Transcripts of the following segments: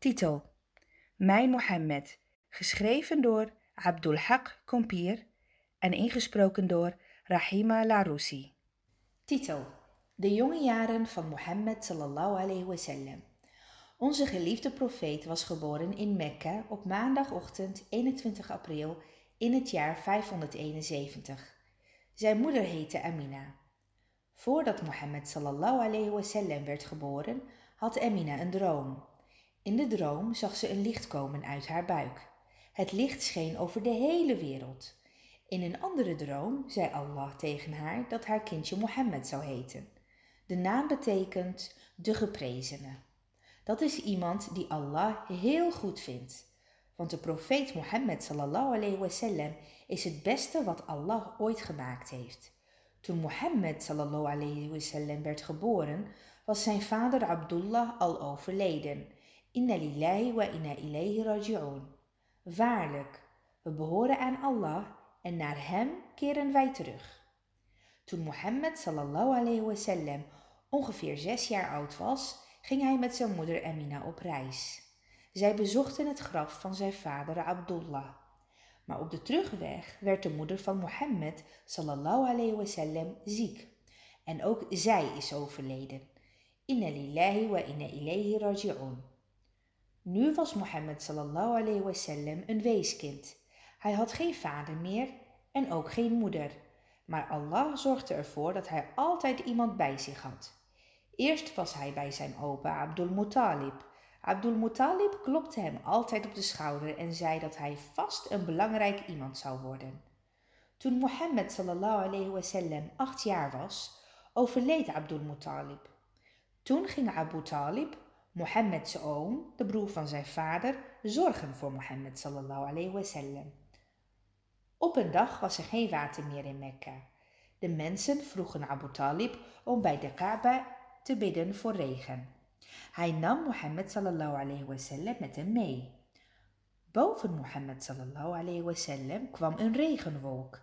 Titel: Mijn Mohammed, geschreven door Abdul Haq Kompier en ingesproken door Rahima Laroussi. Titel: De jonge jaren van Mohammed sallallahu alayhi wasallam. Onze geliefde profeet was geboren in Mekka op maandagochtend 21 april in het jaar 571. Zijn moeder heette Amina. Voordat Mohammed sallallahu alayhi wasallam werd geboren, had Amina een droom. In de droom zag ze een licht komen uit haar buik. Het licht scheen over de hele wereld. In een andere droom zei Allah tegen haar dat haar kindje Mohammed zou heten. De naam betekent de geprezene. Dat is iemand die Allah heel goed vindt. Want de profeet Mohammed sallallahu alayhi wasallam is het beste wat Allah ooit gemaakt heeft. Toen Mohammed sallallahu alayhi wasallam werd geboren, was zijn vader Abdullah al overleden. Inna lillahi wa inna ilayhi raji'un. Waarlijk, we behoren aan Allah en naar hem keren wij terug. Toen Mohammed sallallahu alayhi wasallam ongeveer zes jaar oud was, ging hij met zijn moeder Amina op reis. Zij bezochten het graf van zijn vader Abdullah. Maar op de terugweg werd de moeder van Mohammed sallallahu alayhi wasallam ziek. En ook zij is overleden. Inna lillahi wa inna ilayhi raji'un. Nu was Mohammed sallallahu alayhi wasallam een weeskind. Hij had geen vader meer en ook geen moeder. Maar Allah zorgde ervoor dat hij altijd iemand bij zich had. Eerst was hij bij zijn opa Abdul Muttalib. Abdul klopte hem altijd op de schouder en zei dat hij vast een belangrijk iemand zou worden. Toen Mohammed sallallahu alayhi wasallam acht jaar was, overleed Abdul Muttalib. Toen ging Abu Talib, Mohammeds oom, de broer van zijn vader, zorgen voor Mohammed sallallahu alayhi wasallam. Op een dag was er geen water meer in Mekka. De mensen vroegen Abu Talib om bij de Kaaba te bidden voor regen. Hij nam Mohammed sallallahu alayhi wasallam met hem mee. Boven Mohammed sallallahu alayhi wasallam kwam een regenwolk.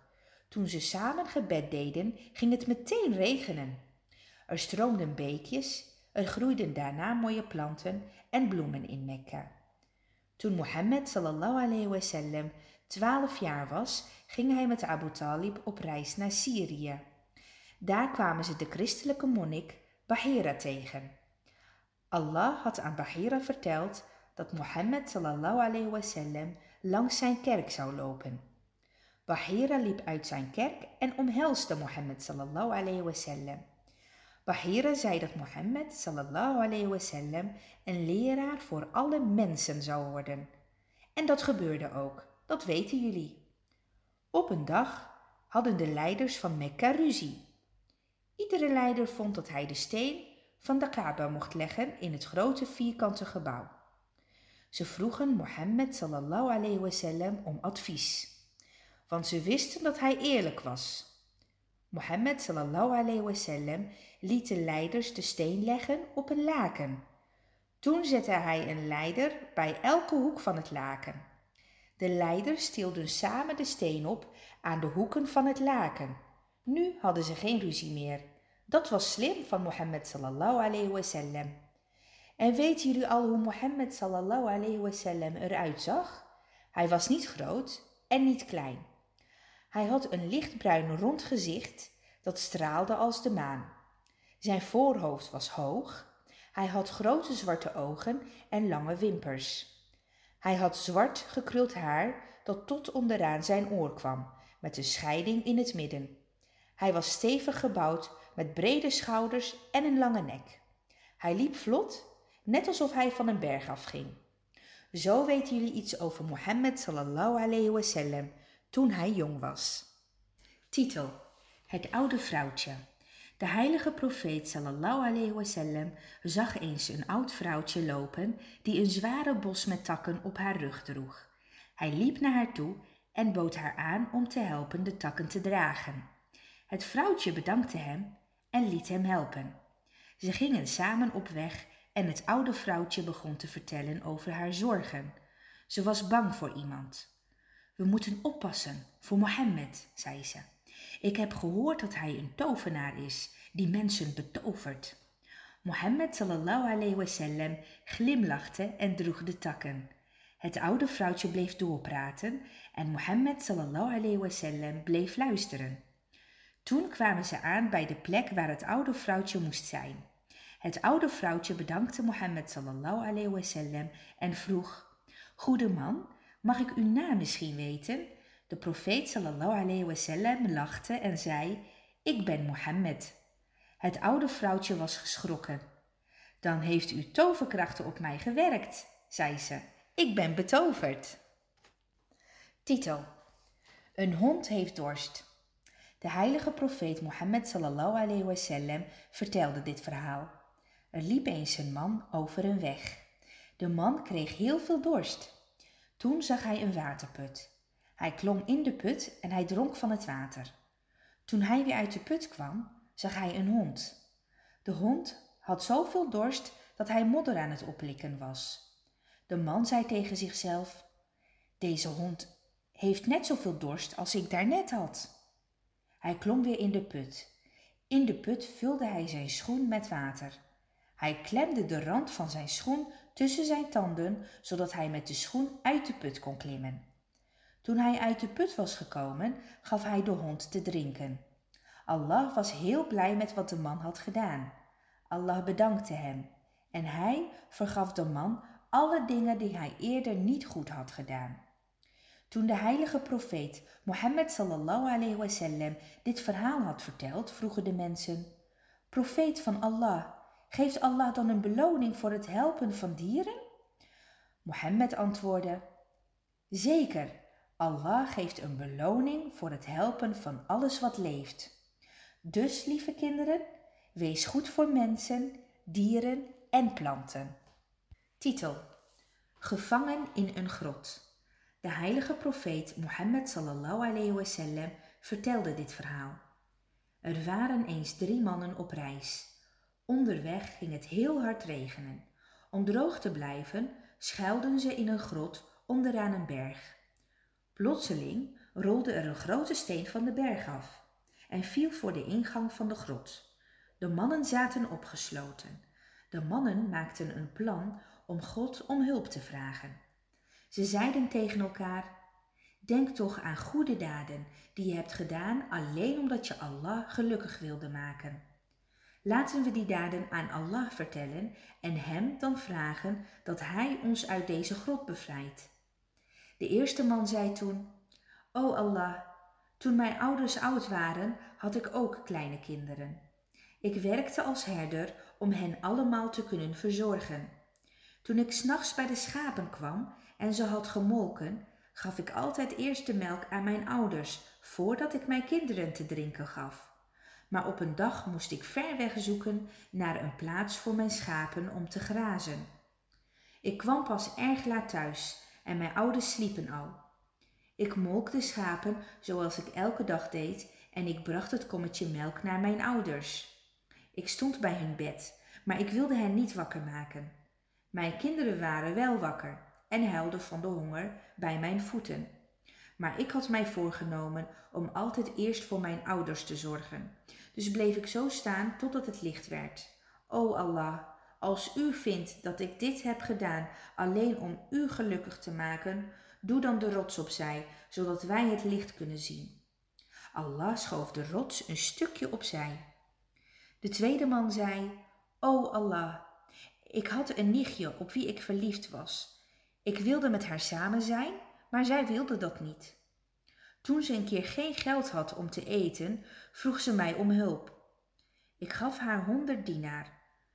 Toen ze samen gebed deden, ging het meteen regenen. Er stroomden beekjes, er groeiden daarna mooie planten en bloemen in Mekka. Toen Mohammed sallallahu alayhi twaalf jaar was, ging hij met Abu Talib op reis naar Syrië. Daar kwamen ze de christelijke monnik Bahira tegen. Allah had aan Bahira verteld dat Mohammed sallallahu alayhi wasallam langs zijn kerk zou lopen. Bahira liep uit zijn kerk en omhelsde Mohammed sallallahu alayhi wasallam. Bahira zei dat Mohammed sallallahu alayhi wasallam een leraar voor alle mensen zou worden. En dat gebeurde ook, dat weten jullie. Op een dag hadden de leiders van Mekka ruzie. Iedere leider vond dat hij de steen van de Kaaba mocht leggen in het grote vierkante gebouw. Ze vroegen Mohammed sallallahu alayhi wasallam om advies, want ze wisten dat hij eerlijk was. Mohammed sallallahu alayhi wasallam liet de leiders de steen leggen op een laken. Toen zette hij een leider bij elke hoek van het laken. De leiders tilden samen de steen op aan de hoeken van het laken. Nu hadden ze geen ruzie meer. Dat was slim van Mohammed sallallahu alayhi wasallam. En weten jullie al hoe Mohammed sallallahu alayhi wasallam eruit zag? Hij was niet groot en niet klein. Hij had een lichtbruin rond gezicht dat straalde als de maan. Zijn voorhoofd was hoog. Hij had grote zwarte ogen en lange wimpers. Hij had zwart gekruld haar dat tot onderaan zijn oor kwam, met een scheiding in het midden. Hij was stevig gebouwd met brede schouders en een lange nek. Hij liep vlot, net alsof hij van een berg afging. Zo weten jullie iets over Mohammed sallallahu alayhi wasallam toen hij jong was. Titel: Het oude vrouwtje. De heilige profeet sallallahu alayhi wasallam zag eens een oud vrouwtje lopen die een zware bos met takken op haar rug droeg. Hij liep naar haar toe en bood haar aan om te helpen de takken te dragen. Het vrouwtje bedankte hem en liet hem helpen. Ze gingen samen op weg en het oude vrouwtje begon te vertellen over haar zorgen. Ze was bang voor iemand. We moeten oppassen voor Mohammed, zei ze. Ik heb gehoord dat hij een tovenaar is die mensen betovert. Mohammed sallallahu alayhi wasallam glimlachte en droeg de takken. Het oude vrouwtje bleef doorpraten en Mohammed sallallahu alayhi wasallam bleef luisteren. Toen kwamen ze aan bij de plek waar het oude vrouwtje moest zijn. Het oude vrouwtje bedankte Mohammed sallallahu alayhi wasallam en vroeg: Goede man, mag ik uw naam misschien weten? De profeet sallallahu alayhi wasallam lachte en zei: Ik ben Mohammed. Het oude vrouwtje was geschrokken. Dan heeft uw toverkrachten op mij gewerkt, zei ze. Ik ben betoverd. Titel: Een hond heeft dorst. De heilige profeet Mohammed sallallahu alayhi wasallam vertelde dit verhaal. Er liep eens een man over een weg. De man kreeg heel veel dorst. Toen zag hij een waterput. Hij klom in de put en hij dronk van het water. Toen hij weer uit de put kwam, zag hij een hond. De hond had zoveel dorst dat hij modder aan het oplikken was. De man zei tegen zichzelf: Deze hond heeft net zoveel dorst als ik daarnet had. Hij klom weer in de put. In de put vulde hij zijn schoen met water. Hij klemde de rand van zijn schoen tussen zijn tanden, zodat hij met de schoen uit de put kon klimmen. Toen hij uit de put was gekomen, gaf hij de hond te drinken. Allah was heel blij met wat de man had gedaan. Allah bedankte hem en hij vergaf de man alle dingen die hij eerder niet goed had gedaan. Toen de heilige profeet Mohammed sallallahu alayhi wasallam dit verhaal had verteld, vroegen de mensen: Profeet van Allah, geeft Allah dan een beloning voor het helpen van dieren? Mohammed antwoordde: Zeker, Allah geeft een beloning voor het helpen van alles wat leeft. Dus, lieve kinderen, wees goed voor mensen, dieren en planten. Titel: Gevangen in een grot. De heilige profeet Mohammed sallallahu alayhi wasallam vertelde dit verhaal. Er waren eens drie mannen op reis. Onderweg ging het heel hard regenen. Om droog te blijven schuilden ze in een grot onderaan een berg. Plotseling rolde er een grote steen van de berg af en viel voor de ingang van de grot. De mannen zaten opgesloten. De mannen maakten een plan om God om hulp te vragen. Ze zeiden tegen elkaar: Denk toch aan goede daden die je hebt gedaan alleen omdat je Allah gelukkig wilde maken. Laten we die daden aan Allah vertellen en Hem dan vragen dat Hij ons uit deze grot bevrijdt. De eerste man zei toen: O Allah, toen mijn ouders oud waren, had ik ook kleine kinderen. Ik werkte als herder om hen allemaal te kunnen verzorgen. Toen ik s'nachts bij de schapen kwam en ze had gemolken, gaf ik altijd eerst de melk aan mijn ouders voordat ik mijn kinderen te drinken gaf. Maar op een dag moest ik ver weg zoeken naar een plaats voor mijn schapen om te grazen. Ik kwam pas erg laat thuis en mijn ouders sliepen al. Ik molk de schapen zoals ik elke dag deed en ik bracht het kommetje melk naar mijn ouders. Ik stond bij hun bed, maar ik wilde hen niet wakker maken. Mijn kinderen waren wel wakker en huilden van de honger bij mijn voeten. Maar ik had mij voorgenomen om altijd eerst voor mijn ouders te zorgen. Dus bleef ik zo staan totdat het licht werd. O Allah, als u vindt dat ik dit heb gedaan alleen om u gelukkig te maken, doe dan de rots opzij, zodat wij het licht kunnen zien. Allah schoof de rots een stukje opzij. De tweede man zei: O Allah, ik had een nichtje op wie ik verliefd was. Ik wilde met haar samen zijn, maar zij wilde dat niet. Toen ze een keer geen geld had om te eten, vroeg ze mij om hulp. Ik gaf haar honderd dinaar,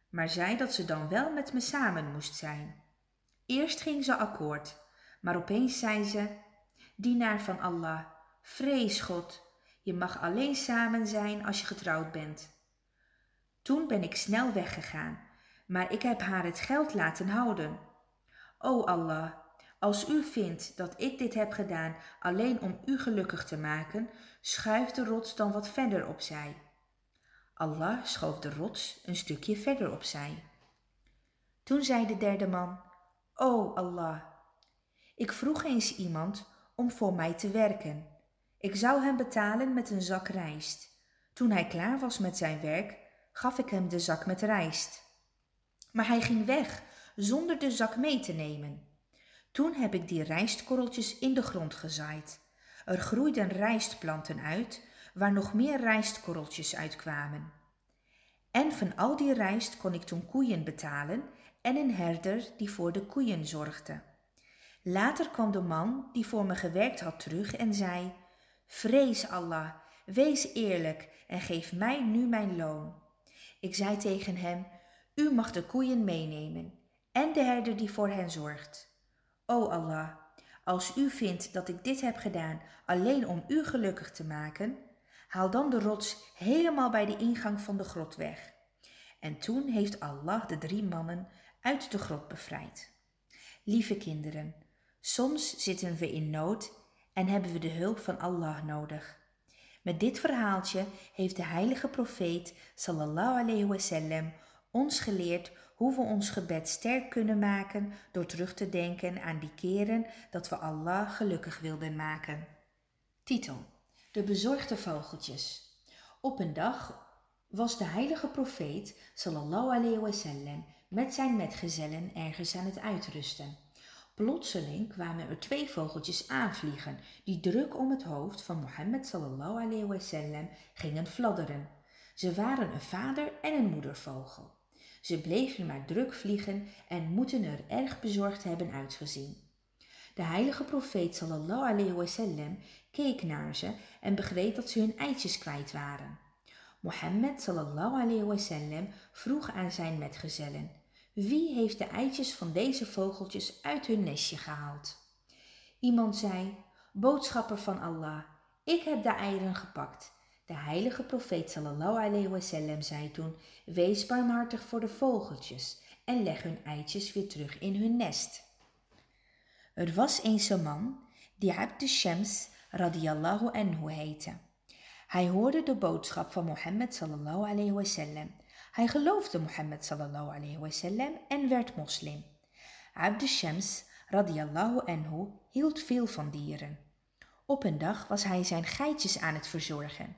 maar zei dat ze dan wel met me samen moest zijn. Eerst ging ze akkoord, maar opeens zei ze: Dienaar van Allah, vrees God, je mag alleen samen zijn als je getrouwd bent. Toen ben ik snel weggegaan, maar ik heb haar het geld laten houden. O Allah, als u vindt dat ik dit heb gedaan alleen om u gelukkig te maken, schuif de rots dan wat verder opzij. Allah schoof de rots een stukje verder opzij. Toen zei de derde man: O Allah, ik vroeg eens iemand om voor mij te werken. Ik zou hem betalen met een zak rijst. Toen hij klaar was met zijn werk, gaf ik hem de zak met rijst. Maar hij ging weg zonder de zak mee te nemen. Toen heb ik die rijstkorreltjes in de grond gezaaid. Er groeiden rijstplanten uit, waar nog meer rijstkorreltjes uitkwamen. En van al die rijst kon ik toen koeien betalen en een herder die voor de koeien zorgde. Later kwam de man die voor me gewerkt had terug en zei: Vrees Allah, wees eerlijk en geef mij nu mijn loon. Ik zei tegen hem: U mag de koeien meenemen en de herder die voor hen zorgt. O Allah, als u vindt dat ik dit heb gedaan alleen om u gelukkig te maken, haal dan de rots helemaal bij de ingang van de grot weg. En toen heeft Allah de drie mannen uit de grot bevrijd. Lieve kinderen, soms zitten we in nood en hebben we de hulp van Allah nodig. Met dit verhaaltje heeft de heilige profeet sallallahu alayhi wasallam ons geleerd hoe we ons gebed sterk kunnen maken door terug te denken aan die keren dat we Allah gelukkig wilden maken. Titel: De bezorgde vogeltjes. Op een dag was de heilige profeet sallallahu alayhi wasallam met zijn metgezellen ergens aan het uitrusten. Plotseling kwamen er twee vogeltjes aanvliegen die druk om het hoofd van Mohammed sallallahu alayhi wasallam gingen fladderen. Ze waren een vader en een moedervogel. Ze bleven maar druk vliegen en moeten er erg bezorgd hebben uitgezien. De heilige profeet sallallahu alayhi wasallam keek naar ze en begreep dat ze hun eitjes kwijt waren. Mohammed sallallahu alayhi wasallam vroeg aan zijn metgezellen: Wie heeft de eitjes van deze vogeltjes uit hun nestje gehaald? Iemand zei: Boodschapper van Allah, ik heb de eieren gepakt. De heilige profeet sallallahu alayhi wasallam zei toen: Wees barmhartig voor de vogeltjes en leg hun eitjes weer terug in hun nest. Er was eens een man die Abd Shams radiyallahu anhu heette. Hij hoorde de boodschap van Mohammed sallallahu alayhi wasallam. Hij geloofde Mohammed sallallahu alayhi wasallam en werd moslim. Abd Shams radiyallahu anhu hield veel van dieren. Op een dag was hij zijn geitjes aan het verzorgen.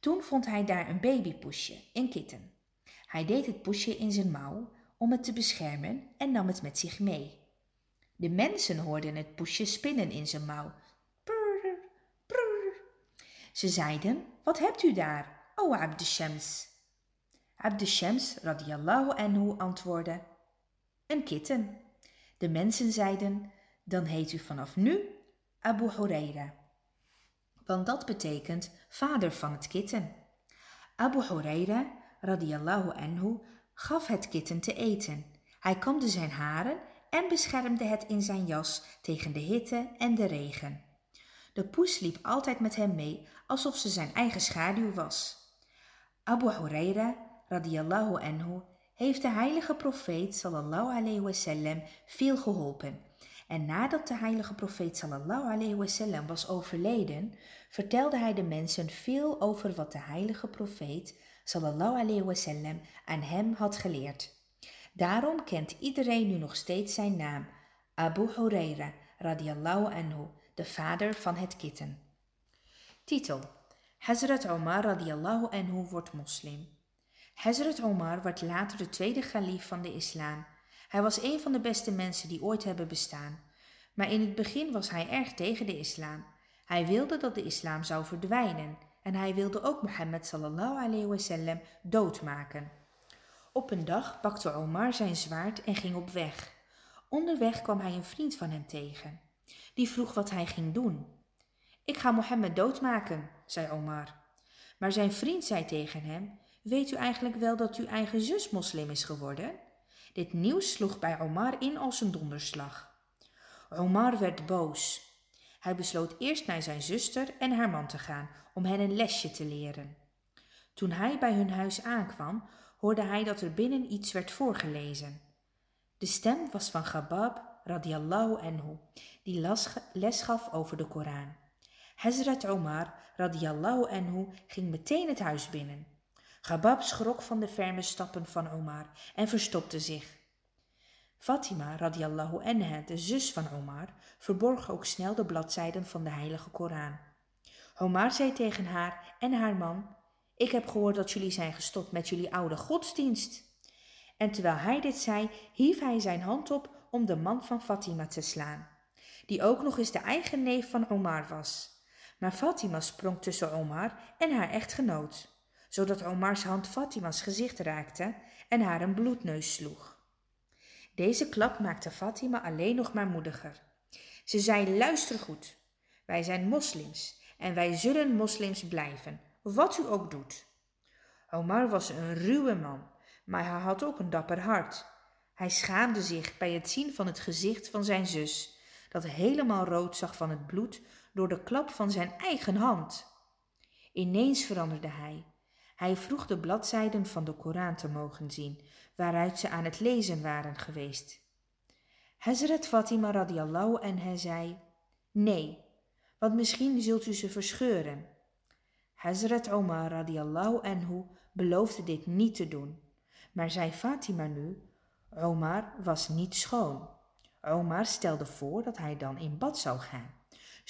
Toen vond hij daar een babypoesje, een kitten. Hij deed het poesje in zijn mouw om het te beschermen en nam het met zich mee. De mensen hoorden het poesje spinnen in zijn mouw. Ze zeiden, wat hebt u daar, o Abd Shams? Abd Shams radiallahu anhu antwoordde, een kitten. De mensen zeiden, dan heet u vanaf nu Abu Huraira want dat betekent vader van het kitten. Abu Huraira radiyallahu anhu gaf het kitten te eten. Hij kamde zijn haren en beschermde het in zijn jas tegen de hitte en de regen. De poes liep altijd met hem mee alsof ze zijn eigen schaduw was. Abu Huraira radiyallahu anhu heeft de heilige profeet sallallahu alayhi wasallam veel geholpen en nadat de heilige profeet sallallahu alayhi wasallam was overleden, vertelde hij de mensen veel over wat de heilige profeet sallallahu alayhi wasallam aan hem had geleerd. Daarom kent iedereen nu nog steeds zijn naam, Abu Huraira radiallahu anhu, de vader van het kitten. Titel Hazrat Omar radiallahu anhu wordt moslim. Hazrat Omar werd later de tweede kalif van de islam hij was een van de beste mensen die ooit hebben bestaan. Maar in het begin was hij erg tegen de islam. Hij wilde dat de islam zou verdwijnen en hij wilde ook Mohammed sallallahu alayhi wasallam doodmaken. Op een dag pakte Omar zijn zwaard en ging op weg. Onderweg kwam hij een vriend van hem tegen. Die vroeg wat hij ging doen. Ik ga Mohammed doodmaken, zei Omar. Maar zijn vriend zei tegen hem: Weet u eigenlijk wel dat uw eigen zus moslim is geworden? Dit nieuws sloeg bij Omar in als een donderslag. Omar werd boos. Hij besloot eerst naar zijn zuster en haar man te gaan om hen een lesje te leren. Toen hij bij hun huis aankwam, hoorde hij dat er binnen iets werd voorgelezen. De stem was van Gabab radiallahu anhu, die les gaf over de Koran. Hazrat Omar radiallahu anhu ging meteen het huis binnen. Gabab schrok van de ferme stappen van Omar en verstopte zich. Fatima radiallahu anha, de zus van Omar, verborg ook snel de bladzijden van de heilige Koran. Omar zei tegen haar en haar man, ik heb gehoord dat jullie zijn gestopt met jullie oude godsdienst. En terwijl hij dit zei, hief hij zijn hand op om de man van Fatima te slaan, die ook nog eens de eigen neef van Omar was. Maar Fatima sprong tussen Omar en haar echtgenoot, zodat Omars hand Fatima's gezicht raakte en haar een bloedneus sloeg. Deze klap maakte Fatima alleen nog maar moediger. Ze zei: Luister goed, wij zijn moslims en wij zullen moslims blijven, wat u ook doet. Omar was een ruwe man, maar hij had ook een dapper hart. Hij schaamde zich bij het zien van het gezicht van zijn zus, dat helemaal rood zag van het bloed door de klap van zijn eigen hand. Ineens veranderde hij. Hij vroeg de bladzijden van de Koran te mogen zien, waaruit ze aan het lezen waren geweest. Hazrat Fatima radiallahu hij zei, nee, want misschien zult u ze verscheuren. Hazrat Omar radiallahu anhu beloofde dit niet te doen, maar zei Fatima nu, Omar was niet schoon. Omar stelde voor dat hij dan in bad zou gaan.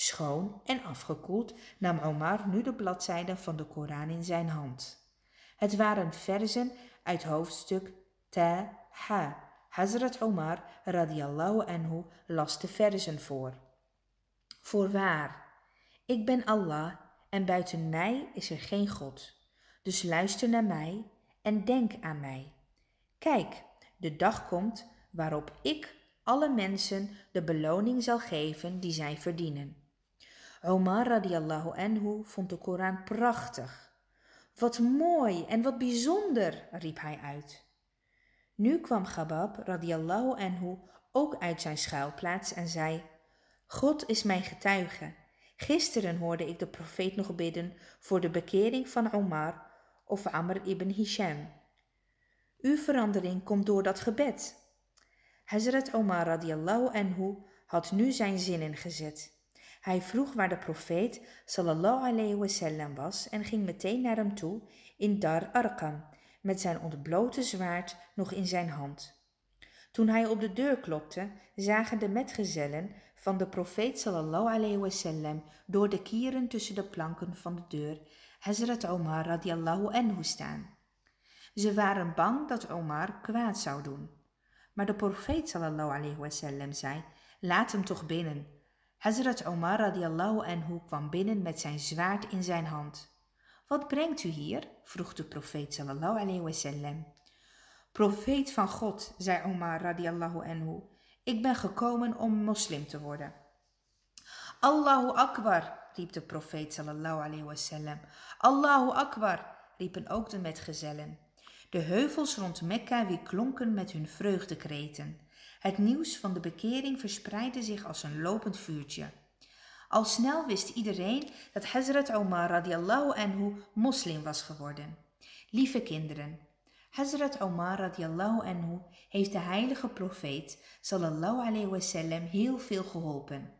Schoon en afgekoeld nam Omar nu de bladzijden van de Koran in zijn hand. Het waren verzen uit hoofdstuk Ta Ha. Hazrat Omar radiallahu anhu las de verzen voor. Voorwaar, ik ben Allah en buiten mij is er geen God. Dus luister naar mij en denk aan mij. Kijk, de dag komt waarop ik alle mensen de beloning zal geven die zij verdienen. Omar radiallahu anhu vond de Koran prachtig. Wat mooi en wat bijzonder, riep hij uit. Nu kwam Gabab radiallahu anhu ook uit zijn schuilplaats en zei, God is mijn getuige. Gisteren hoorde ik de profeet nog bidden voor de bekering van Omar of Amr ibn Hisham. Uw verandering komt door dat gebed. Hazrat Omar radiallahu anhu had nu zijn zinnen gezet. Hij vroeg waar de profeet sallallahu alayhi wasallam was en ging meteen naar hem toe in Dar Arqam met zijn ontblote zwaard nog in zijn hand. Toen hij op de deur klopte, zagen de metgezellen van de profeet sallallahu alayhi wasallam door de kieren tussen de planken van de deur Hazrat Omar radiallahu anhu staan. Ze waren bang dat Omar kwaad zou doen. Maar de profeet sallallahu alayhi wasallam zei, laat hem toch binnen. Hazrat Omar radiallahu anhu kwam binnen met zijn zwaard in zijn hand. Wat brengt u hier? vroeg de profeet sallallahu alayhi wasallam. Profeet van God, zei Omar radiallahu anhu, ik ben gekomen om moslim te worden. Allahu Akbar, riep de profeet sallallahu alayhi wasallam. Allahu Akbar, riepen ook de metgezellen. De heuvels rond Mekka weerklonken met hun vreugdekreten. Het nieuws van de bekering verspreidde zich als een lopend vuurtje. Al snel wist iedereen dat Hazrat Omar radiallahu anhu moslim was geworden. Lieve kinderen, Hazrat Omar radiallahu anhu heeft de heilige profeet sallallahu alayhi wasallam heel veel geholpen.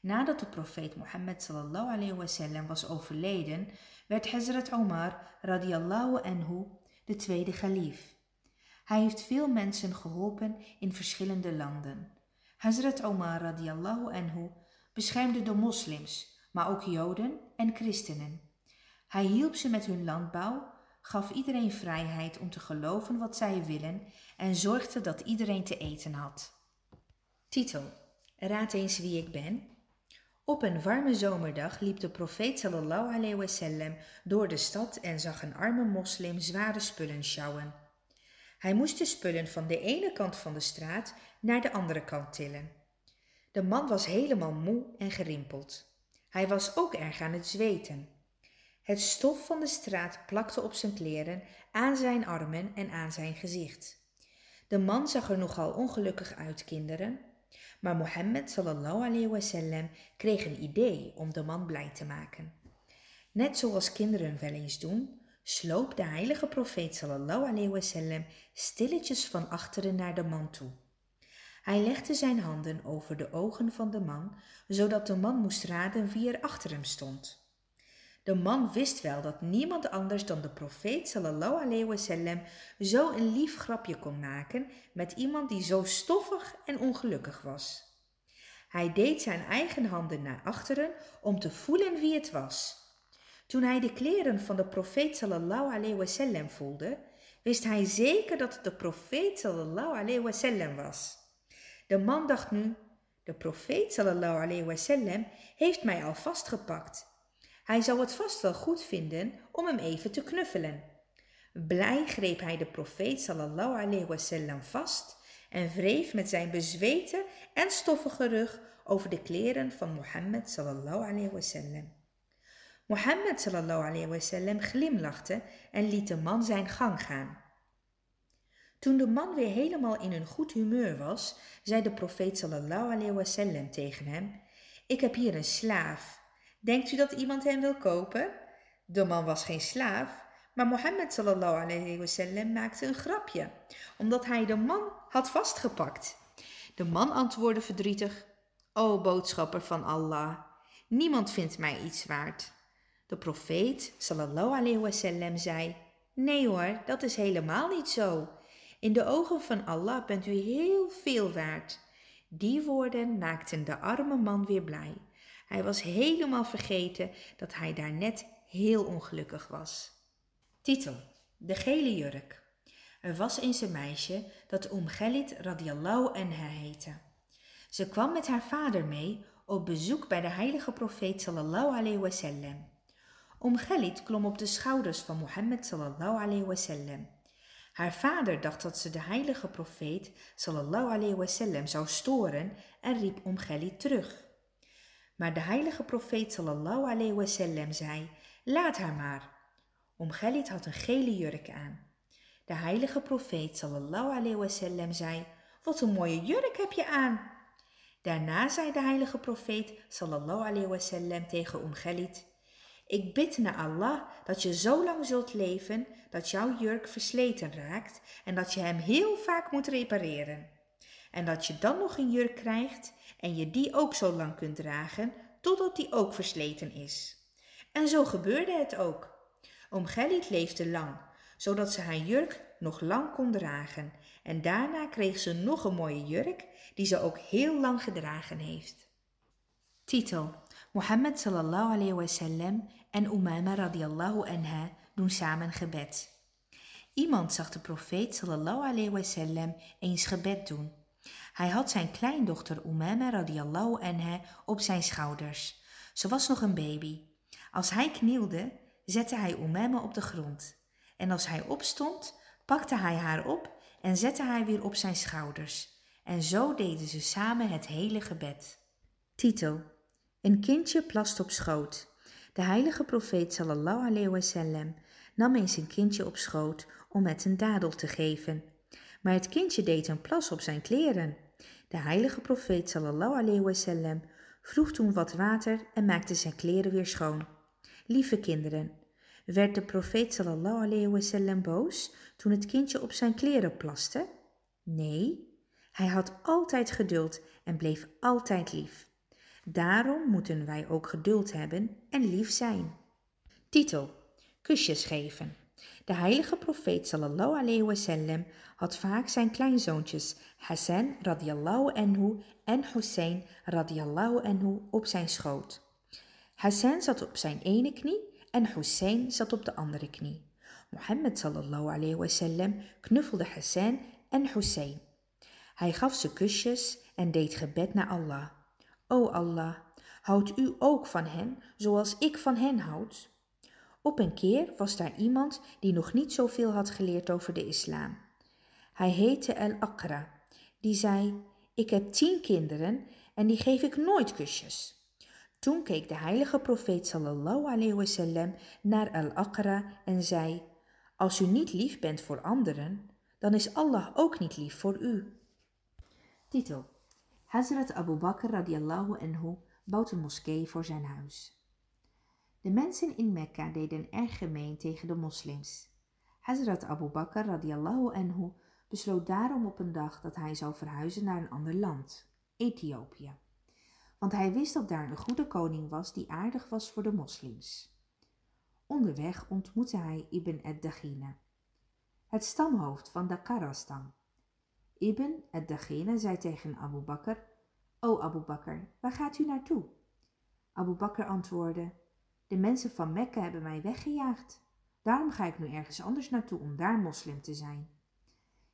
Nadat de profeet Mohammed sallallahu alayhi wasallam was overleden, werd Hazrat Omar radiallahu anhu de tweede galief. Hij heeft veel mensen geholpen in verschillende landen. Hazrat Omar radiallahu anhu beschermde de moslims, maar ook joden en christenen. Hij hielp ze met hun landbouw, gaf iedereen vrijheid om te geloven wat zij willen en zorgde dat iedereen te eten had. Titel Raad eens wie ik ben. Op een warme zomerdag liep de profeet sallallahu alayhi door de stad en zag een arme moslim zware spullen sjouwen. Hij moest de spullen van de ene kant van de straat naar de andere kant tillen. De man was helemaal moe en gerimpeld. Hij was ook erg aan het zweten. Het stof van de straat plakte op zijn kleren, aan zijn armen en aan zijn gezicht. De man zag er nogal ongelukkig uit, kinderen. Maar Mohammed sallallahu alayhi wasallam kreeg een idee om de man blij te maken. Net zoals kinderen wel eens doen, sloop de heilige profeet sallallahu alayhi wasallam stilletjes van achteren naar de man toe. Hij legde zijn handen over de ogen van de man, zodat de man moest raden wie er achter hem stond. De man wist wel dat niemand anders dan de profeet sallallahu alayhi wasallam zo een lief grapje kon maken met iemand die zo stoffig en ongelukkig was. Hij deed zijn eigen handen naar achteren om te voelen wie het was. Toen hij de kleren van de profeet sallallahu alayhi wasallam voelde, wist hij zeker dat het de profeet sallallahu alayhi wasallam was. De man dacht nu, de profeet sallallahu alayhi wasallam heeft mij al vastgepakt. Hij zou het vast wel goed vinden om hem even te knuffelen. Blij greep hij de profeet sallallahu alayhi wasallam vast en wreef met zijn bezweten en stoffige rug over de kleren van Mohammed sallallahu alayhi wasallam. Mohammed sallallahu alayhi wasallam glimlachte en liet de man zijn gang gaan. Toen de man weer helemaal in een goed humeur was, zei de profeet sallallahu alayhi wasallam tegen hem: Ik heb hier een slaaf. Denkt u dat iemand hem wil kopen? De man was geen slaaf, maar Mohammed sallallahu alayhi wasallam maakte een grapje, omdat hij de man had vastgepakt. De man antwoordde verdrietig: O boodschapper van Allah, niemand vindt mij iets waard. De profeet sallallahu alayhi wasallam zei: Nee hoor, dat is helemaal niet zo. In de ogen van Allah bent u heel veel waard. Die woorden maakten de arme man weer blij. Hij was helemaal vergeten dat hij daar net heel ongelukkig was. Titel: De gele jurk. Er was eens een meisje dat Om Khalid radiallahu anha heette. Ze kwam met haar vader mee op bezoek bij de heilige profeet sallallahu alayhi wasallam. Om Khalid klom op de schouders van Mohammed sallallahu alayhi wasallam. Haar vader dacht dat ze de heilige profeet sallallahu alayhi wasallam zou storen en riep Om Khalid terug. Maar de heilige profeet sallallahu alayhi wasallam zei: Laat haar maar. Om Khalid had een gele jurk aan. De heilige profeet sallallahu alayhi wasallam zei: Wat een mooie jurk heb je aan. Daarna zei de heilige profeet sallallahu alayhi wasallam tegen Om Khalid: Ik bid naar Allah dat je zo lang zult leven dat jouw jurk versleten raakt en dat je hem heel vaak moet repareren. En dat je dan nog een jurk krijgt en je die ook zo lang kunt dragen totdat die ook versleten is. En zo gebeurde het ook. Oom Gelliet leefde lang, zodat ze haar jurk nog lang kon dragen. En daarna kreeg ze nog een mooie jurk die ze ook heel lang gedragen heeft. Titel Mohammed sallallahu alayhi wasallam en Umama radiallahu anha doen samen gebed. Iemand zag de profeet sallallahu alayhi wasallam eens gebed doen. Hij had zijn kleindochter Umama radiallahu anha op zijn schouders. Ze was nog een baby. Als hij knielde, zette hij Umama op de grond. En als hij opstond, pakte hij haar op en zette hij weer op zijn schouders. En zo deden ze samen het hele gebed. Titel Een kindje plast op schoot. De heilige profeet sallallahu alayhi wasallam nam eens een kindje op schoot om het een dadel te geven. Maar het kindje deed een plas op zijn kleren. De heilige profeet sallallahu alayhi wasallam vroeg toen wat water en maakte zijn kleren weer schoon. Lieve kinderen, werd de profeet sallallahu alayhi wasallam boos toen het kindje op zijn kleren plaste? Nee, hij had altijd geduld en bleef altijd lief. Daarom moeten wij ook geduld hebben en lief zijn. Titel: Kusjes geven. De heilige profeet sallallahu alayhi wasallam had vaak zijn kleinzoontjes Hassan radiallahu anhu en Hussein radiallahu anhu op zijn schoot. Hassan zat op zijn ene knie en Hussein zat op de andere knie. Mohammed sallallahu alayhi wasallam knuffelde Hassan en Hussein. Hij gaf ze kusjes en deed gebed naar Allah. O Allah, houdt u ook van hen zoals ik van hen houd? Op een keer was daar iemand die nog niet zoveel had geleerd over de islam. Hij heette Al-Aqra. Die zei: Ik heb tien kinderen en die geef ik nooit kusjes. Toen keek de heilige profeet sallallahu alayhi wasallam naar Al-Aqra en zei: Als u niet lief bent voor anderen, dan is Allah ook niet lief voor u. Titel Hazrat Abu Bakr radiallahu anhu bouwt een moskee voor zijn huis. De mensen in Mekka deden erg gemeen tegen de moslims. Hazrat Abu Bakr radiallahu anhu besloot daarom op een dag dat hij zou verhuizen naar een ander land, Ethiopië. Want hij wist dat daar een goede koning was die aardig was voor de moslims. Onderweg ontmoette hij Ibn ad-Daghina, het stamhoofd van de. Ibn ad-Daghina zei tegen Abu Bakr, O Abu Bakr, waar gaat u naartoe? Abu Bakr antwoordde, de mensen van Mekka hebben mij weggejaagd. Daarom ga ik nu ergens anders naartoe om daar moslim te zijn.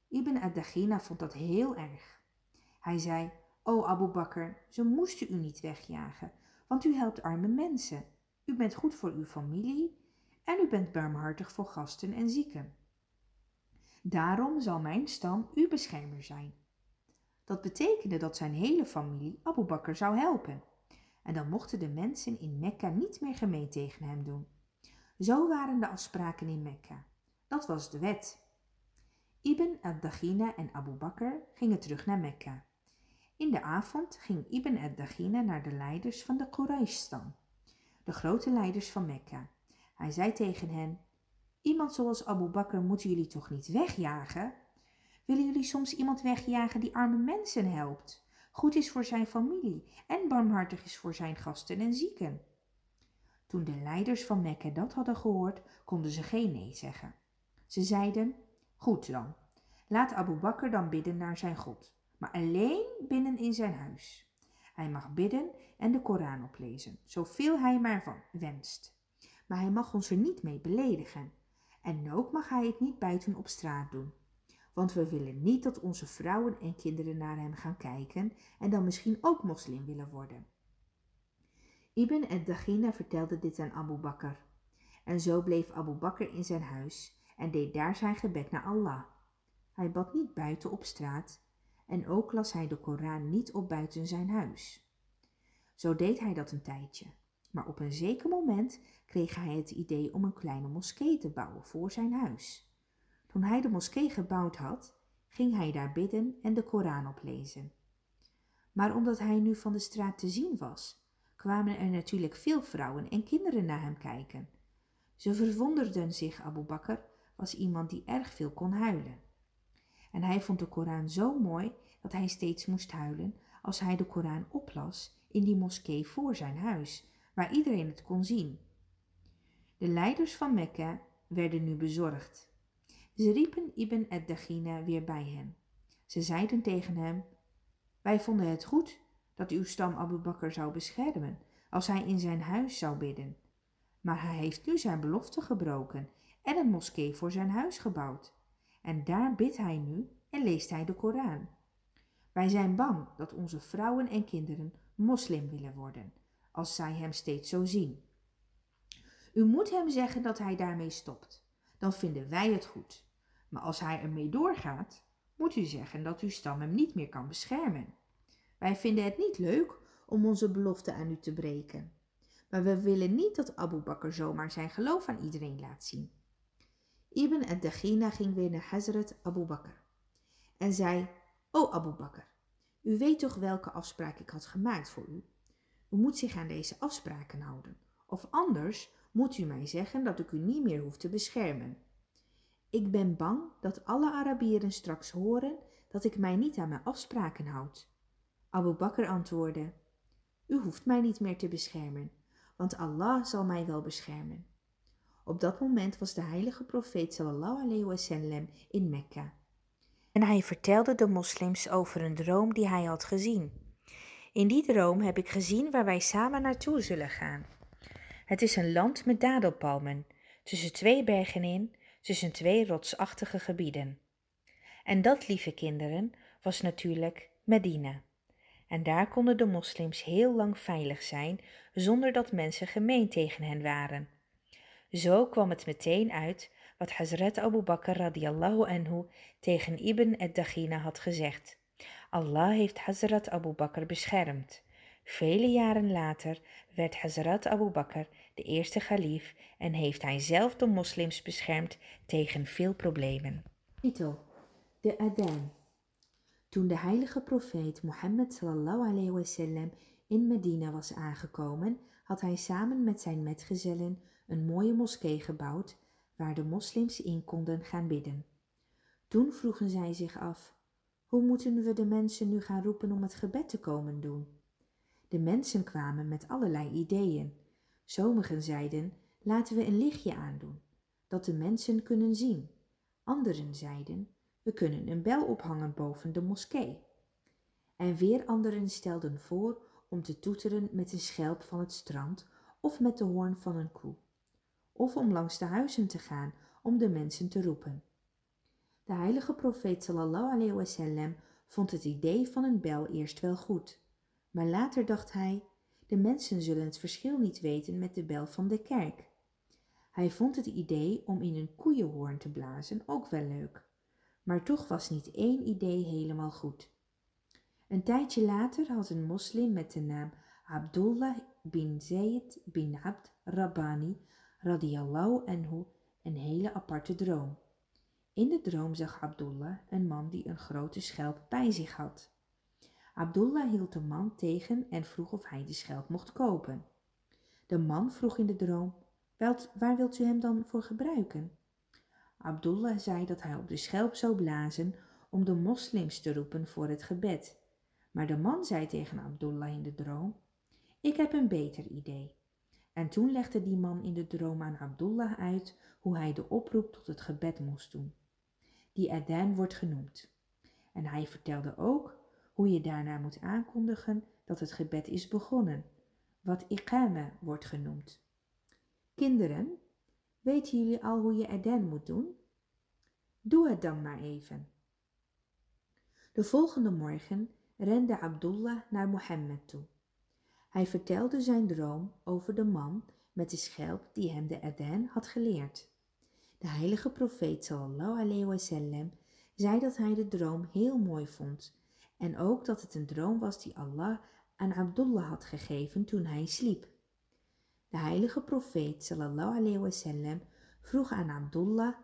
Ibn ad-Daghina vond dat heel erg. Hij zei, O Abu Bakr, ze moesten u niet wegjagen, want u helpt arme mensen. U bent goed voor uw familie en u bent barmhartig voor gasten en zieken. Daarom zal mijn stam uw beschermer zijn. Dat betekende dat zijn hele familie Abu Bakr zou helpen. En dan mochten de mensen in Mekka niet meer gemeen tegen hem doen. Zo waren de afspraken in Mekka. Dat was de wet. Ibn ad-Daghina en Abu Bakr gingen terug naar Mekka. In de avond ging Ibn ad-Daghina naar de leiders van de Quraysh-stam, de grote leiders van Mekka. Hij zei tegen hen, iemand zoals Abu Bakr moeten jullie toch niet wegjagen? Willen jullie soms iemand wegjagen die arme mensen helpt, goed is voor zijn familie en barmhartig is voor zijn gasten en zieken? Toen de leiders van Mekka dat hadden gehoord, konden ze geen nee zeggen. Ze zeiden, goed dan, laat Abu Bakr dan bidden naar zijn God, maar alleen binnen in zijn huis. Hij mag bidden en de Koran oplezen, zoveel hij maar van wenst. Maar hij mag ons er niet mee beledigen. En ook mag hij het niet buiten op straat doen. Want we willen niet dat onze vrouwen en kinderen naar hem gaan kijken en dan misschien ook moslim willen worden. Ibn ad-Daghina vertelde dit aan Abu Bakr. En zo bleef Abu Bakr in zijn huis en deed daar zijn gebed naar Allah. Hij bad niet buiten op straat en ook las hij de Koran niet op buiten zijn huis. Zo deed hij dat een tijdje, maar op een zeker moment kreeg hij het idee om een kleine moskee te bouwen voor zijn huis. Toen hij de moskee gebouwd had, ging hij daar bidden en de Koran oplezen. Maar omdat hij nu van de straat te zien was, kwamen er natuurlijk veel vrouwen en kinderen naar hem kijken. Ze verwonderden zich, Abu Bakr was iemand die erg veel kon huilen. En hij vond de Koran zo mooi dat hij steeds moest huilen als hij de Koran oplas in die moskee voor zijn huis, waar iedereen het kon zien. De leiders van Mekka werden nu bezorgd. Ze riepen Ibn ad-Daghina weer bij hen. Ze zeiden tegen hem, wij vonden het goed dat uw stam Abu Bakr zou beschermen als hij in zijn huis zou bidden. Maar hij heeft nu zijn belofte gebroken en een moskee voor zijn huis gebouwd. En daar bidt hij nu en leest hij de Koran. Wij zijn bang dat onze vrouwen en kinderen moslim willen worden, als zij hem steeds zo zien. U moet hem zeggen dat hij daarmee stopt. Dan vinden wij het goed. Maar als hij ermee doorgaat, moet u zeggen dat uw stam hem niet meer kan beschermen. Wij vinden het niet leuk om onze belofte aan u te breken. Maar we willen niet dat Abu Bakr zomaar zijn geloof aan iedereen laat zien. Ibn ad-Daghina ging weer naar Hazrat Abu Bakr en zei, O Abu Bakr, u weet toch welke afspraak ik had gemaakt voor u? U moet zich aan deze afspraken houden, of anders moet u mij zeggen dat ik u niet meer hoef te beschermen. Ik ben bang dat alle Arabieren straks horen dat ik mij niet aan mijn afspraken houd. Abu Bakr antwoordde, U hoeft mij niet meer te beschermen, want Allah zal mij wel beschermen. Op dat moment was de heilige profeet sallallahu alayhi wasallam in Mekka. En hij vertelde de moslims over een droom die hij had gezien. In die droom heb ik gezien waar wij samen naartoe zullen gaan. Het is een land met dadelpalmen, tussen twee bergen in, tussen twee rotsachtige gebieden. En dat, lieve kinderen, was natuurlijk Medina. En daar konden de moslims heel lang veilig zijn, zonder dat mensen gemeen tegen hen waren. Zo kwam het meteen uit wat Hazrat Abu Bakr radiallahu anhu tegen Ibn ad-Daghina had gezegd. Allah heeft Hazrat Abu Bakr beschermd. Vele jaren later werd Hazrat Abu Bakr de eerste khalif en heeft hij zelf de moslims beschermd tegen veel problemen. De Adan Toen de heilige profeet Mohammed sallallahu wasallam in Medina was aangekomen, had hij samen met zijn metgezellen een mooie moskee gebouwd waar de moslims in konden gaan bidden. Toen vroegen zij zich af: hoe moeten we de mensen nu gaan roepen om het gebed te komen doen? De mensen kwamen met allerlei ideeën. Sommigen zeiden: laten we een lichtje aandoen, dat de mensen kunnen zien. Anderen zeiden: we kunnen een bel ophangen boven de moskee. En weer anderen stelden voor om te toeteren met een schelp van het strand of met de hoorn van een koe. of om langs de huizen te gaan om de mensen te roepen. De heilige profeet sallallahu alayhi wasallam vond het idee van een bel eerst wel goed, maar later dacht hij, de mensen zullen het verschil niet weten met de bel van de kerk. Hij vond het idee om in een koeienhoorn te blazen ook wel leuk, maar toch was niet één idee helemaal goed. Een tijdje later had een moslim met de naam Abdullah bin Zayd bin Abd Rabbani radiyallahu anhu een hele aparte droom. In de droom zag Abdullah een man die een grote schelp bij zich had. Abdullah hield de man tegen en vroeg of hij de schelp mocht kopen. De man vroeg in de droom, waar wilt u hem dan voor gebruiken? Abdullah zei dat hij op de schelp zou blazen om de moslims te roepen voor het gebed. Maar de man zei tegen Abdullah in de droom, ik heb een beter idee. En toen legde die man in de droom aan Abdullah uit hoe hij de oproep tot het gebed moest doen. Die Adan wordt genoemd. En hij vertelde ook hoe je daarna moet aankondigen dat het gebed is begonnen, wat iqama wordt genoemd. Kinderen, weten jullie al hoe je Adan moet doen? Doe het dan maar even. De volgende morgen rende Abdullah naar Mohammed toe. Hij vertelde zijn droom over de man met de schelp die hem de Adan had geleerd. De heilige profeet sallallahu alayhi wasallam zei dat hij de droom heel mooi vond en ook dat het een droom was die Allah aan Abdullah had gegeven toen hij sliep. De heilige profeet sallallahu alayhi wasallam vroeg aan Abdullah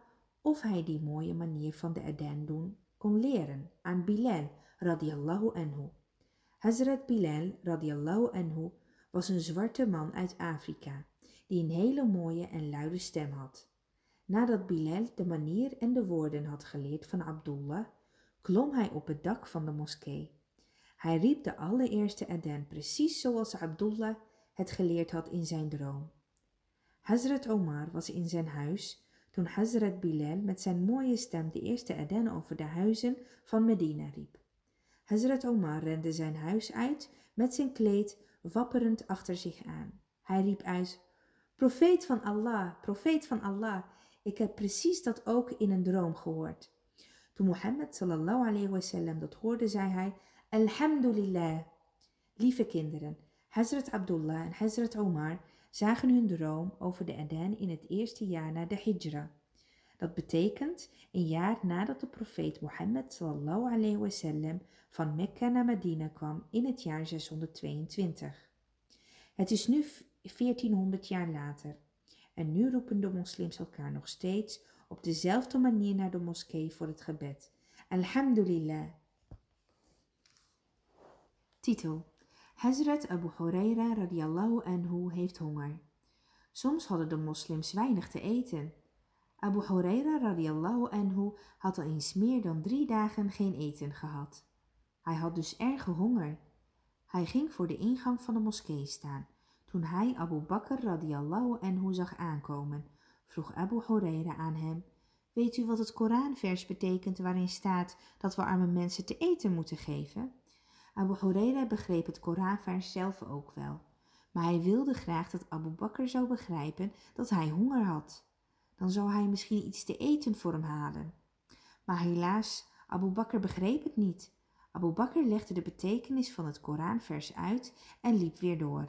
of hij die mooie manier van de Adan doen kon leren aan Bilal radiallahu anhu. Hazrat Bilal radiallahu anhu was een zwarte man uit Afrika die een hele mooie en luide stem had. Nadat Bilal de manier en de woorden had geleerd van Abdullah, klom hij op het dak van de moskee. Hij riep de allereerste Adan precies zoals Abdullah het geleerd had in zijn droom. Hazrat Omar was in zijn huis toen Hazrat Bilal met zijn mooie stem de eerste Adan over de huizen van Medina riep. Hazrat Omar rende zijn huis uit met zijn kleed wapperend achter zich aan. Hij riep uit, Profeet van Allah, profeet van Allah, ik heb precies dat ook in een droom gehoord. Toen Mohammed sallallahu alayhi wasallam dat hoorde, zei hij, Alhamdulillah. Lieve kinderen, Hazrat Abdullah en Hazrat Omar zagen hun droom over de Adan in het eerste jaar na de Hijra. Dat betekent een jaar nadat de profeet Mohammed sallallahu alayhi wasallam van Mekka naar Medina kwam in het jaar 622. Het is nu 1400 jaar later en nu roepen de moslims elkaar nog steeds op dezelfde manier naar de moskee voor het gebed. Alhamdulillah. Titel Hazrat Abu Huraira radiallahu anhu heeft honger. Soms hadden de moslims weinig te eten. Abu Huraira radiallahu anhu had al eens meer dan drie dagen geen eten gehad. Hij had dus erge honger. Hij ging voor de ingang van de moskee staan. Toen hij Abu Bakr radiallahu anhu zag aankomen, vroeg Abu Huraira aan hem, Weet u wat het Koranvers betekent waarin staat dat we arme mensen te eten moeten geven? Abu Huraira begreep het Koranvers zelf ook wel, maar hij wilde graag dat Abu Bakr zou begrijpen dat hij honger had. Dan zou hij misschien iets te eten voor hem halen. Maar helaas, Abu Bakr begreep het niet. Abu Bakr legde de betekenis van het Koranvers uit en liep weer door.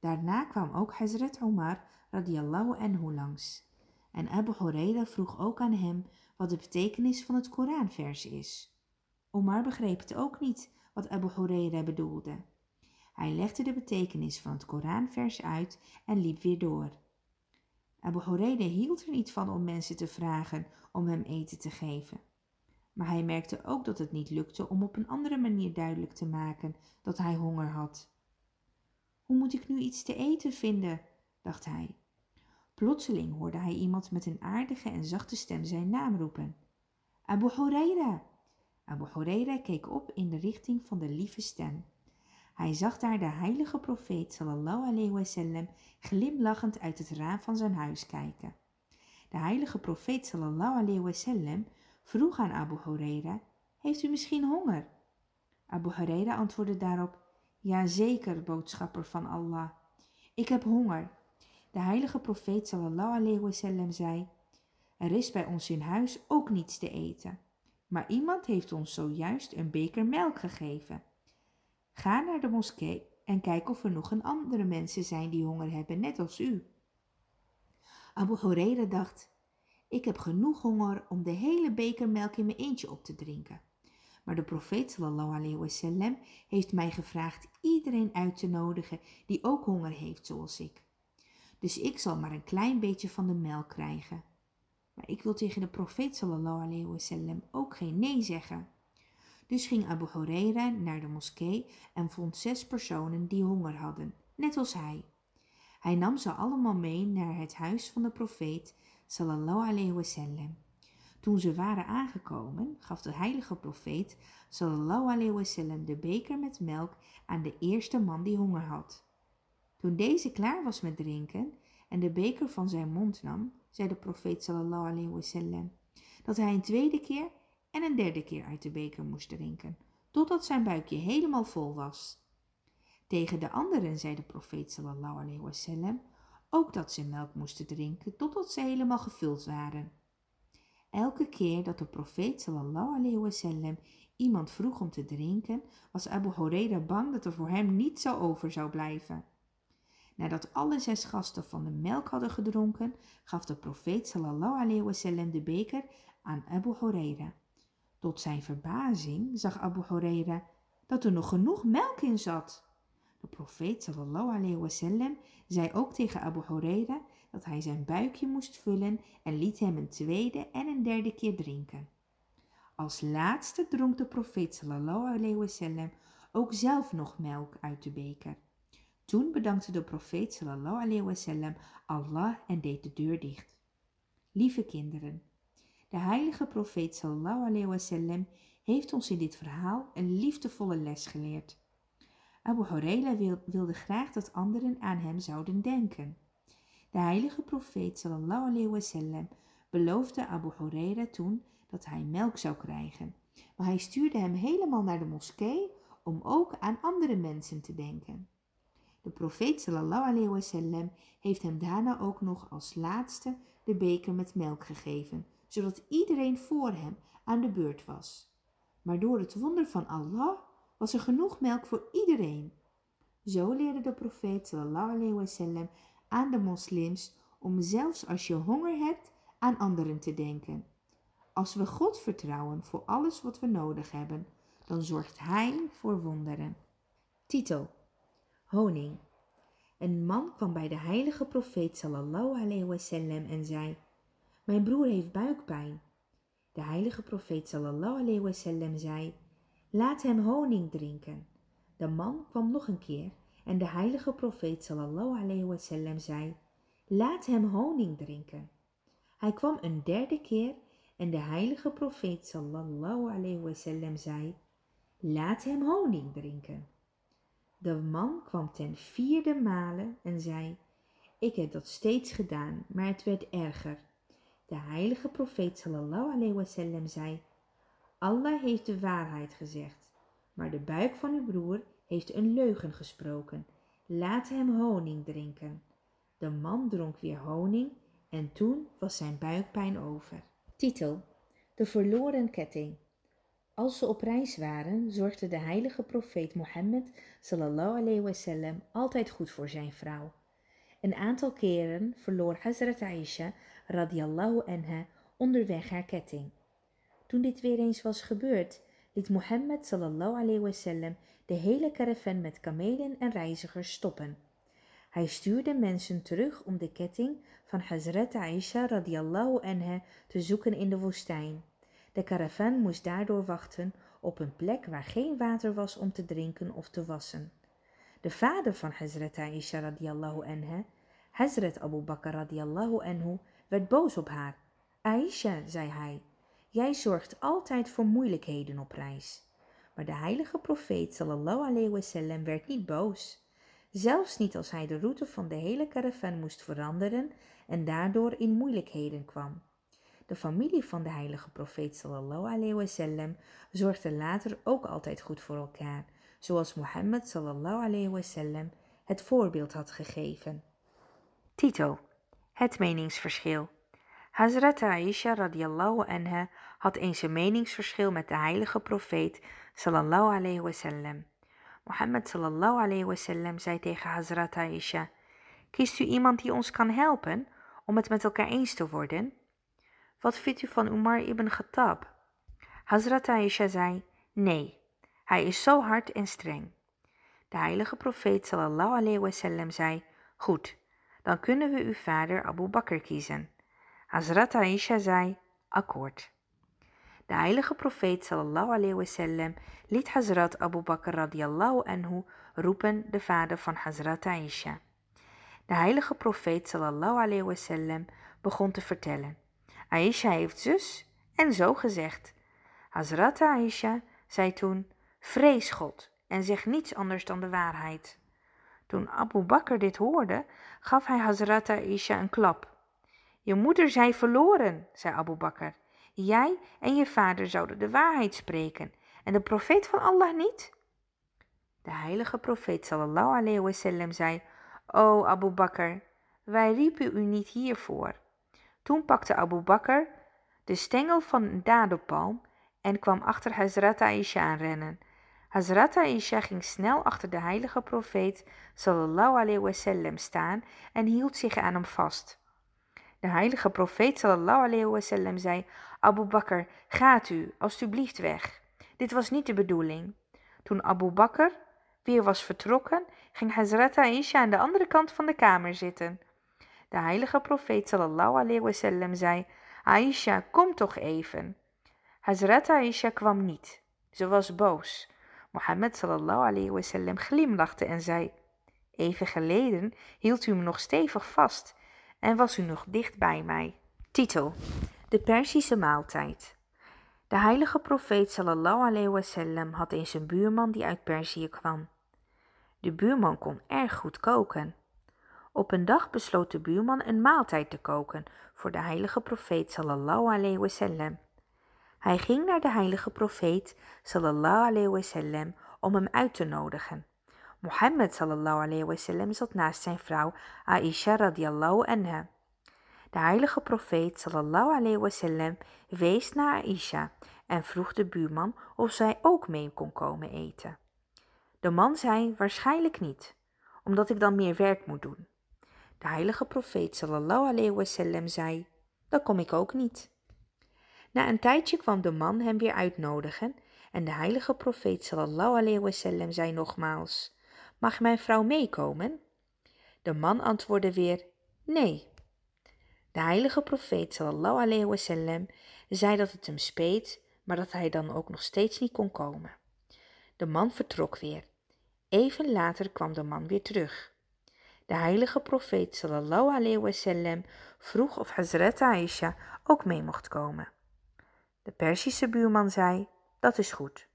Daarna kwam ook Hazrat Omar radiallahu anhu langs. En Abu Huraira vroeg ook aan hem wat de betekenis van het Koranvers is. Omar begreep het ook niet wat Abu Huraira bedoelde. Hij legde de betekenis van het Koranvers uit en liep weer door. Abu Huraira hield er niet van om mensen te vragen om hem eten te geven. Maar hij merkte ook dat het niet lukte om op een andere manier duidelijk te maken dat hij honger had. Hoe moet ik nu iets te eten vinden? dacht hij. Plotseling hoorde hij iemand met een aardige en zachte stem zijn naam roepen. Abu Huraira! Abu Huraira keek op in de richting van de lieve stem. Hij zag daar de heilige profeet sallallahu alayhi wasallam glimlachend uit het raam van zijn huis kijken. De heilige profeet sallallahu alayhi wasallam vroeg aan Abu Huraira, heeft u misschien honger? Abu Huraira antwoordde daarop, ja zeker, boodschapper van Allah. Ik heb honger. De heilige profeet sallallahu alayhi wasallam zei, er is bij ons in huis ook niets te eten. Maar iemand heeft ons zojuist een beker melk gegeven. Ga naar de moskee en kijk of er nog een andere mensen zijn die honger hebben, net als u. Abu Huraira dacht, ik heb genoeg honger om de hele beker melk in mijn eentje op te drinken. Maar de profeet sallallahu alayhi wasallam heeft mij gevraagd iedereen uit te nodigen die ook honger heeft zoals ik. Dus ik zal maar een klein beetje van de melk krijgen. Maar ik wil tegen de profeet sallallahu alayhi wasallam ook geen nee zeggen. Dus ging Abu Huraira naar de moskee en vond zes personen die honger hadden, net als hij. Hij nam ze allemaal mee naar het huis van de profeet sallallahu alayhi wasallam. Toen ze waren aangekomen, gaf de heilige profeet sallallahu alayhi wasallam de beker met melk aan de eerste man die honger had. Toen deze klaar was met drinken en de beker van zijn mond nam, zei de profeet sallallahu alayhi wasallam dat hij een tweede keer en een derde keer uit de beker moest drinken, totdat zijn buikje helemaal vol was. Tegen de anderen zei de profeet sallallahu alayhi wasallam ook dat ze melk moesten drinken totdat ze helemaal gevuld waren. Elke keer dat de profeet sallallahu alayhi wasallam iemand vroeg om te drinken, was Abu Huraira bang dat er voor hem niets zou over zou blijven. Nadat alle zes gasten van de melk hadden gedronken, gaf de profeet sallallahu alayhi wasallam de beker aan Abu Huraira. Tot zijn verbazing zag Abu Huraira dat er nog genoeg melk in zat. De profeet sallallahu alayhi wasallam zei ook tegen Abu Huraira dat hij zijn buikje moest vullen en liet hem een tweede en een derde keer drinken. Als laatste dronk de profeet sallallahu alayhi wasallam ook zelf nog melk uit de beker. Toen bedankte de profeet sallallahu alayhi wasallam Allah en deed de deur dicht. Lieve kinderen, de heilige profeet sallallahu alayhi wasallam heeft ons in dit verhaal een liefdevolle les geleerd. Abu Huraira wilde graag dat anderen aan hem zouden denken. De heilige profeet sallallahu alayhi wasallam beloofde Abu Huraira toen dat hij melk zou krijgen, maar hij stuurde hem helemaal naar de moskee om ook aan andere mensen te denken. De profeet sallallahu alayhi wasallam heeft hem daarna ook nog als laatste de beker met melk gegeven, zodat iedereen voor hem aan de beurt was. Maar door het wonder van Allah was er genoeg melk voor iedereen. Zo leerde de profeet sallallahu alayhi wasallam aan de moslims om zelfs als je honger hebt aan anderen te denken. Als we God vertrouwen voor alles wat we nodig hebben, dan zorgt Hij voor wonderen. Titel Honing Een man kwam bij de heilige profeet sallallahu alayhi wasallam en zei Mijn broer heeft buikpijn. De heilige profeet sallallahu alayhi wasallam zei Laat hem honing drinken. De man kwam nog een keer en de heilige profeet sallallahu alayhi wasallam zei, laat hem honing drinken. Hij kwam een derde keer en de heilige profeet sallallahu alayhi wasallam zei, laat hem honing drinken. De man kwam ten vierde male en zei, ik heb dat steeds gedaan, maar het werd erger. De heilige profeet sallallahu alayhi wasallam zei, Allah heeft de waarheid gezegd, maar de buik van uw broer heeft een leugen gesproken. Laat hem honing drinken. De man dronk weer honing en toen was zijn buikpijn over. Titel: De verloren ketting. Als ze op reis waren, zorgde de heilige profeet Mohammed sallallahu alayhi wasallam altijd goed voor zijn vrouw. Een aantal keren verloor Hazrat Aisha radiallahu anha onderweg haar ketting. Toen dit weer eens was gebeurd, liet Mohammed sallallahu alayhi wasallam de hele caravan met kamelen en reizigers stoppen. Hij stuurde mensen terug om de ketting van Hazrat Aisha radiallahu anha te zoeken in de woestijn. De caravan moest daardoor wachten op een plek waar geen water was om te drinken of te wassen. De vader van Hazrat Aisha radiallahu anha, Hazrat Abu Bakr radiallahu anhu, werd boos op haar. Aisha, zei hij, Jij zorgt altijd voor moeilijkheden op reis. Maar de heilige profeet sallallahu alayhi wasallam werd niet boos. Zelfs niet als hij de route van de hele caravan moest veranderen en daardoor in moeilijkheden kwam. De familie van de heilige profeet sallallahu alayhi wasallam zorgde later ook altijd goed voor elkaar, zoals Mohammed sallallahu alayhi wasallam het voorbeeld had gegeven. Titel Het meningsverschil Hazrat Aisha radiallahu anha had eens een meningsverschil met de heilige profeet sallallahu alayhi wasallam. Mohammed sallallahu alayhi wasallam zei tegen Hazrat Aisha: Kiest u iemand die ons kan helpen om het met elkaar eens te worden? Wat vindt u van Umar ibn Khattab? Hazrat Aisha zei: Nee, hij is zo hard en streng. De heilige profeet sallallahu alayhi wasallam zei: Goed, dan kunnen we uw vader Abu Bakr kiezen. Hazrat Aisha zei: Akkoord. De heilige profeet sallallahu alayhi wasallam liet Hazrat Abu Bakr radiallahu anhu roepen de vader van Hazrat Aisha. De heilige profeet sallallahu alayhi wasallam begon te vertellen. Aisha heeft zus en zo gezegd. Hazrat Aisha zei toen, vrees God en zeg niets anders dan de waarheid. Toen Abu Bakr dit hoorde, gaf hij Hazrat Aisha een klap. Je moeder zij verloren, zei Abu Bakr. Jij en je vader zouden de waarheid spreken en de profeet van Allah niet? De heilige profeet sallallahu alayhi wasallam zei, O Abu Bakr, wij riepen u niet hiervoor. Toen pakte Abu Bakr de stengel van een dadelpalm en kwam achter Hazrat Aisha aanrennen. Hazrat Aisha ging snel achter de heilige profeet sallallahu alayhi wasallam staan en hield zich aan hem vast. De heilige profeet sallallahu alayhi wasallam zei, Abu Bakr, gaat u alstublieft weg. Dit was niet de bedoeling. Toen Abu Bakr weer was vertrokken, ging Hazrat Aisha aan de andere kant van de kamer zitten. De heilige profeet sallallahu alayhi wasallam zei, Aisha, kom toch even. Hazrat Aisha kwam niet. Ze was boos. Mohammed sallallahu alayhi wasallam glimlachte en zei, even geleden hield u me nog stevig vast en was u nog dicht bij mij. Titel De Persische maaltijd De heilige profeet sallallahu alayhi wasallam had eens een buurman die uit Perzië kwam. De buurman kon erg goed koken. Op een dag besloot de buurman een maaltijd te koken voor de heilige profeet sallallahu alayhi wasallam. Hij ging naar de heilige profeet sallallahu alayhi wasallam om hem uit te nodigen. Mohammed sallallahu alayhi wasallam zat naast zijn vrouw Aisha radiallahu anha. De heilige profeet sallallahu alayhi wasallam wees naar Aisha en vroeg de buurman of zij ook mee kon komen eten. De man zei waarschijnlijk niet, omdat ik dan meer werk moet doen. De heilige profeet sallallahu alayhi wasallam zei, dan kom ik ook niet. Na een tijdje kwam de man hem weer uitnodigen en de heilige profeet sallallahu alayhi wasallam zei nogmaals, mag mijn vrouw meekomen? De man antwoordde weer, nee. De heilige profeet sallallahu alayhi wasallam zei dat het hem speet, maar dat hij dan ook nog steeds niet kon komen. De man vertrok weer. Even later kwam de man weer terug. De heilige profeet sallallahu alayhi wasallam vroeg of Hazrat Aisha ook mee mocht komen. De Persische buurman zei, dat is goed.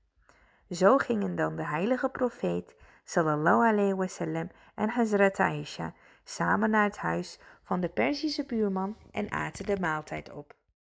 Zo gingen dan de heilige profeet sallallahu alayhi wasallam en Hazrat Aisha samen naar het huis van de Persische buurman en aten de maaltijd op.